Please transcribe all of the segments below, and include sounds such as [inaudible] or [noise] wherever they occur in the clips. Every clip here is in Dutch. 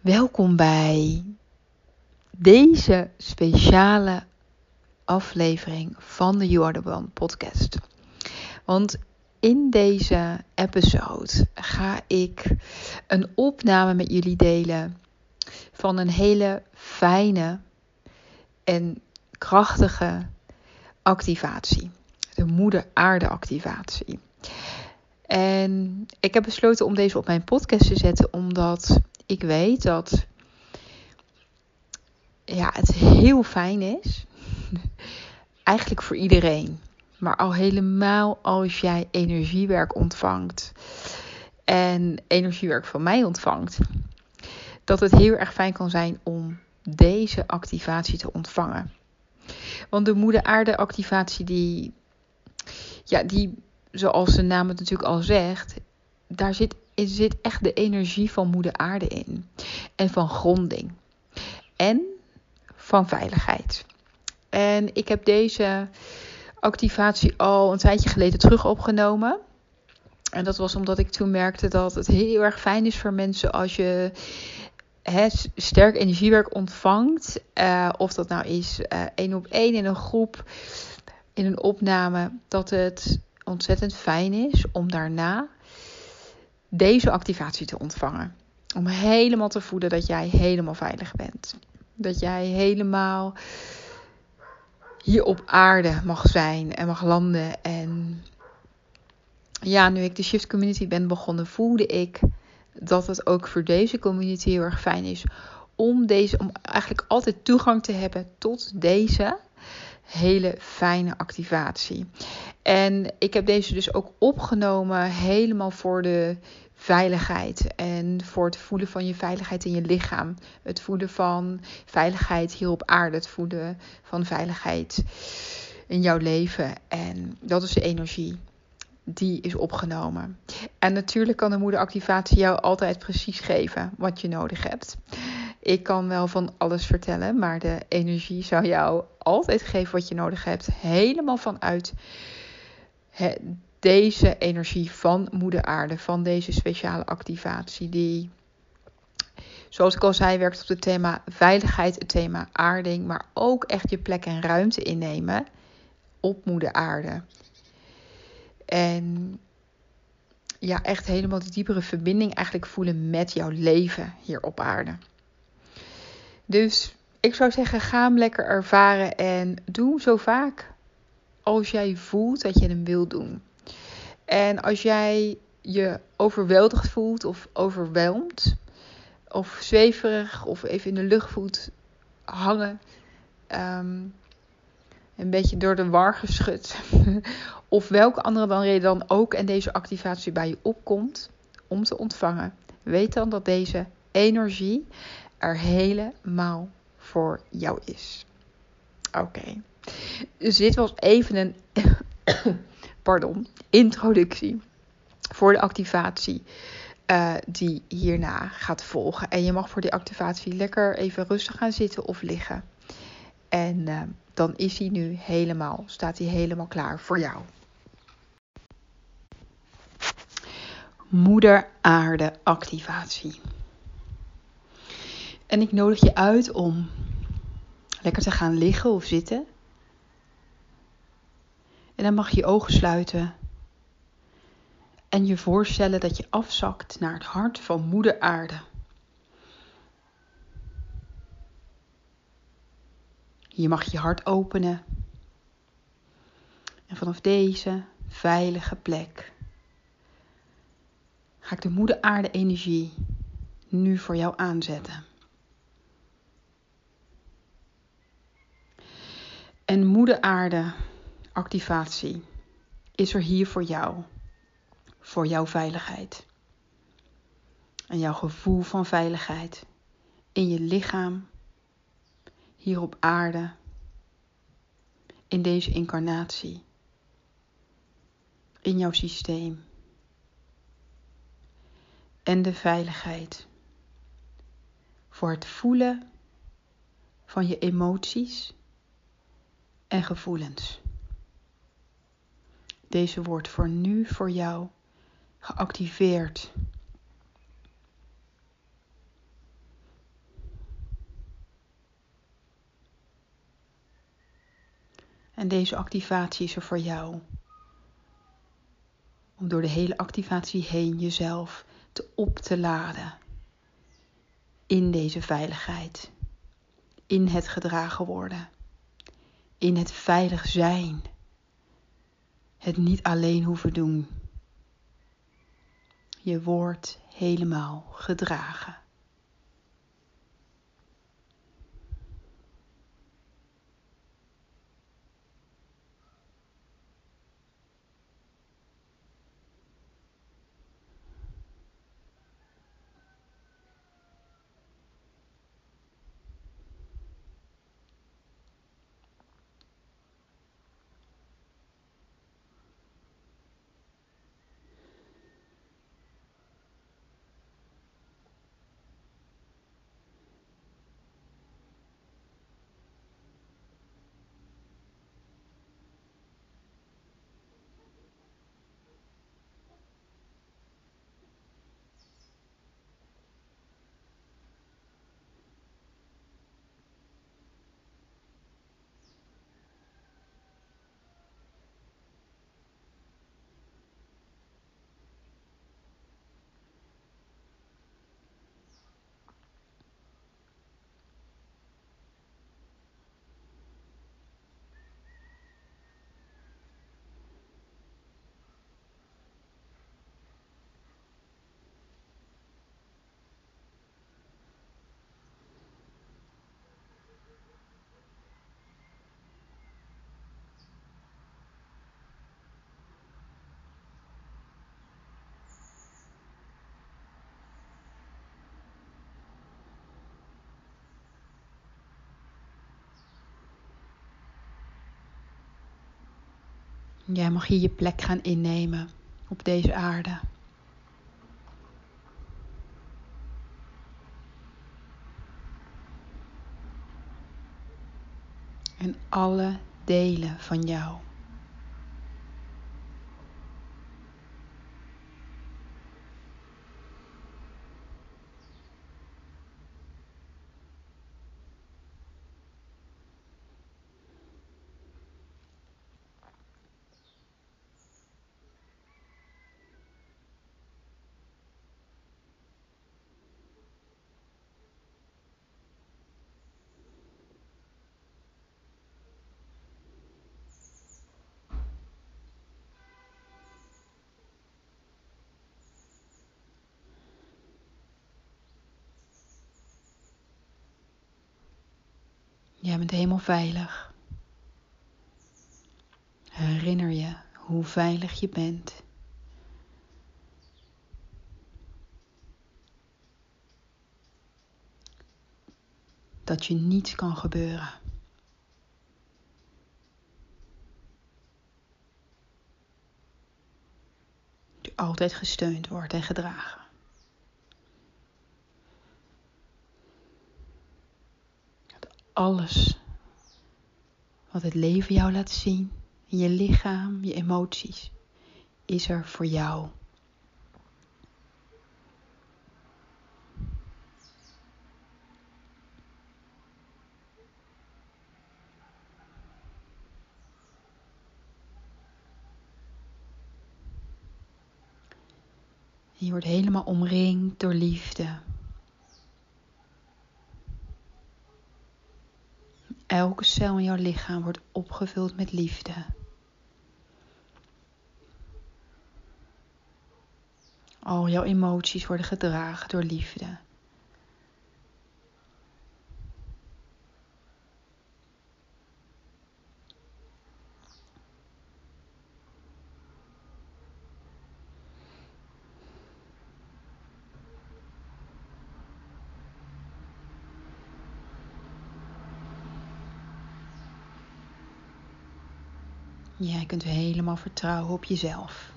Welkom bij deze speciale aflevering van de You Are The One podcast. Want in deze episode ga ik een opname met jullie delen van een hele fijne en krachtige activatie. De moeder aarde activatie. En ik heb besloten om deze op mijn podcast te zetten omdat ik weet dat ja, het heel fijn is. [laughs] Eigenlijk voor iedereen. Maar al helemaal als jij energiewerk ontvangt. En energiewerk van mij ontvangt. Dat het heel erg fijn kan zijn om deze activatie te ontvangen. Want de moeder aarde activatie die, ja, die, zoals de naam het natuurlijk al zegt, daar zit, zit echt de energie van moeder aarde in. En van gronding. En van veiligheid. En ik heb deze activatie al een tijdje geleden terug opgenomen. En dat was omdat ik toen merkte dat het heel erg fijn is voor mensen als je he, sterk energiewerk ontvangt. Uh, of dat nou is uh, één op één in een groep, in een opname. Dat het ontzettend fijn is om daarna deze activatie te ontvangen. Om helemaal te voelen dat jij helemaal veilig bent. Dat jij helemaal hier op aarde mag zijn en mag landen. En ja, nu ik de Shift Community ben begonnen, voelde ik dat het ook voor deze community heel erg fijn is om deze, om eigenlijk altijd toegang te hebben tot deze hele fijne activatie. En ik heb deze dus ook opgenomen helemaal voor de veiligheid en voor het voelen van je veiligheid in je lichaam. Het voelen van veiligheid hier op aarde, het voelen van veiligheid in jouw leven. En dat is de energie die is opgenomen. En natuurlijk kan de moederactivatie jou altijd precies geven wat je nodig hebt. Ik kan wel van alles vertellen, maar de energie zou jou altijd geven wat je nodig hebt. Helemaal vanuit deze energie van Moeder Aarde, van deze speciale activatie, die, zoals ik al zei, werkt op het thema veiligheid, het thema aarding, maar ook echt je plek en ruimte innemen op Moeder Aarde. En ja, echt helemaal die diepere verbinding eigenlijk voelen met jouw leven hier op aarde. Dus ik zou zeggen, ga hem lekker ervaren en doe zo vaak als jij voelt dat je hem wilt doen. En als jij je overweldigd voelt of overweldigd of zweverig of even in de lucht voelt hangen, ehm, een beetje door de war geschud, [laughs] of welke andere dan reden dan ook en deze activatie bij je opkomt om te ontvangen, weet dan dat deze energie er helemaal voor jou is. Oké. Dus dit was even een [coughs] pardon, introductie voor de activatie uh, die hierna gaat volgen. En je mag voor die activatie lekker even rustig gaan zitten of liggen. En uh, dan is hij nu helemaal, staat hij helemaal klaar voor jou. Moeder Aarde activatie. En ik nodig je uit om lekker te gaan liggen of zitten. En dan mag je je ogen sluiten. En je voorstellen dat je afzakt naar het hart van Moeder Aarde. Je mag je hart openen. En vanaf deze veilige plek ga ik de Moeder Aarde energie nu voor jou aanzetten. En Moeder Aarde activatie is er hier voor jou, voor jouw veiligheid. En jouw gevoel van veiligheid in je lichaam, hier op aarde, in deze incarnatie, in jouw systeem. En de veiligheid voor het voelen van je emoties en gevoelens. Deze wordt voor nu voor jou geactiveerd. En deze activatie is er voor jou. Om door de hele activatie heen jezelf te op te laden. In deze veiligheid. In het gedragen worden. In het veilig zijn. Het niet alleen hoeven doen. Je wordt helemaal gedragen. Jij mag hier je plek gaan innemen op deze aarde. En alle delen van jou. Jij bent helemaal veilig. Herinner je hoe veilig je bent. Dat je niets kan gebeuren. Je altijd gesteund wordt en gedragen. Alles wat het leven jou laat zien, je lichaam, je emoties, is er voor jou. Je wordt helemaal omringd door liefde. Elke cel in jouw lichaam wordt opgevuld met liefde. Al jouw emoties worden gedragen door liefde. Jij kunt helemaal vertrouwen op jezelf,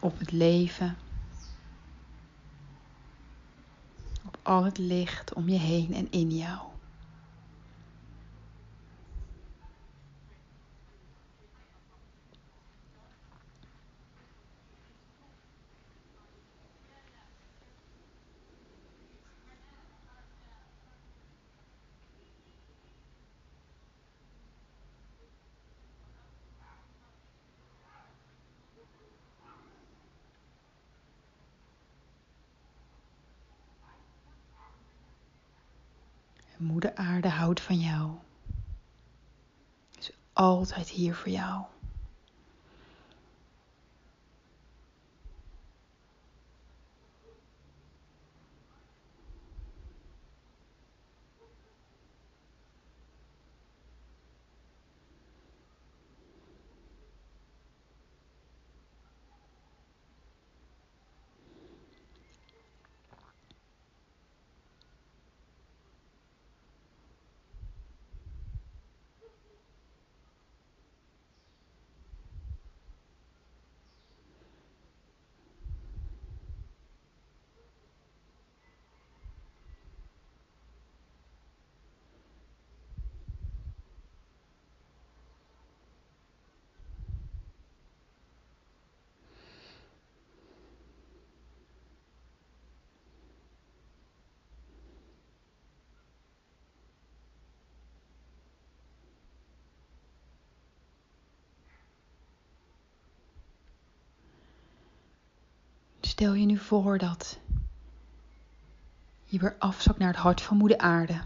op het leven, op al het licht om je heen en in jou. Moeder Aarde houdt van jou. Is altijd hier voor jou. Stel je nu voor dat je weer afzakt naar het hart van moeder aarde.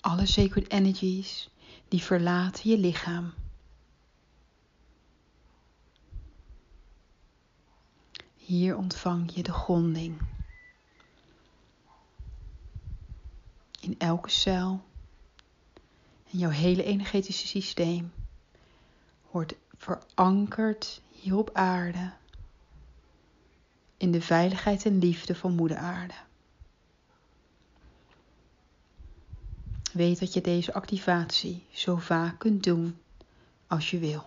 Alle sacred energies die verlaten je lichaam. Hier ontvang je de gronding. In elke cel en jouw hele energetische systeem wordt verankerd hier op aarde. In de veiligheid en liefde van Moeder Aarde. Weet dat je deze activatie zo vaak kunt doen als je wil.